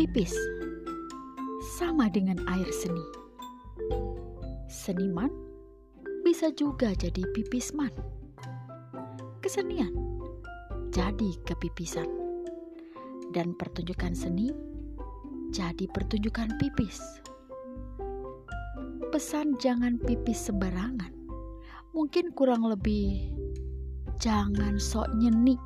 Pipis sama dengan air seni. Seniman bisa juga jadi pipisman. Kesenian jadi kepipisan. Dan pertunjukan seni jadi pertunjukan pipis. Pesan jangan pipis sembarangan. Mungkin kurang lebih jangan sok nyenik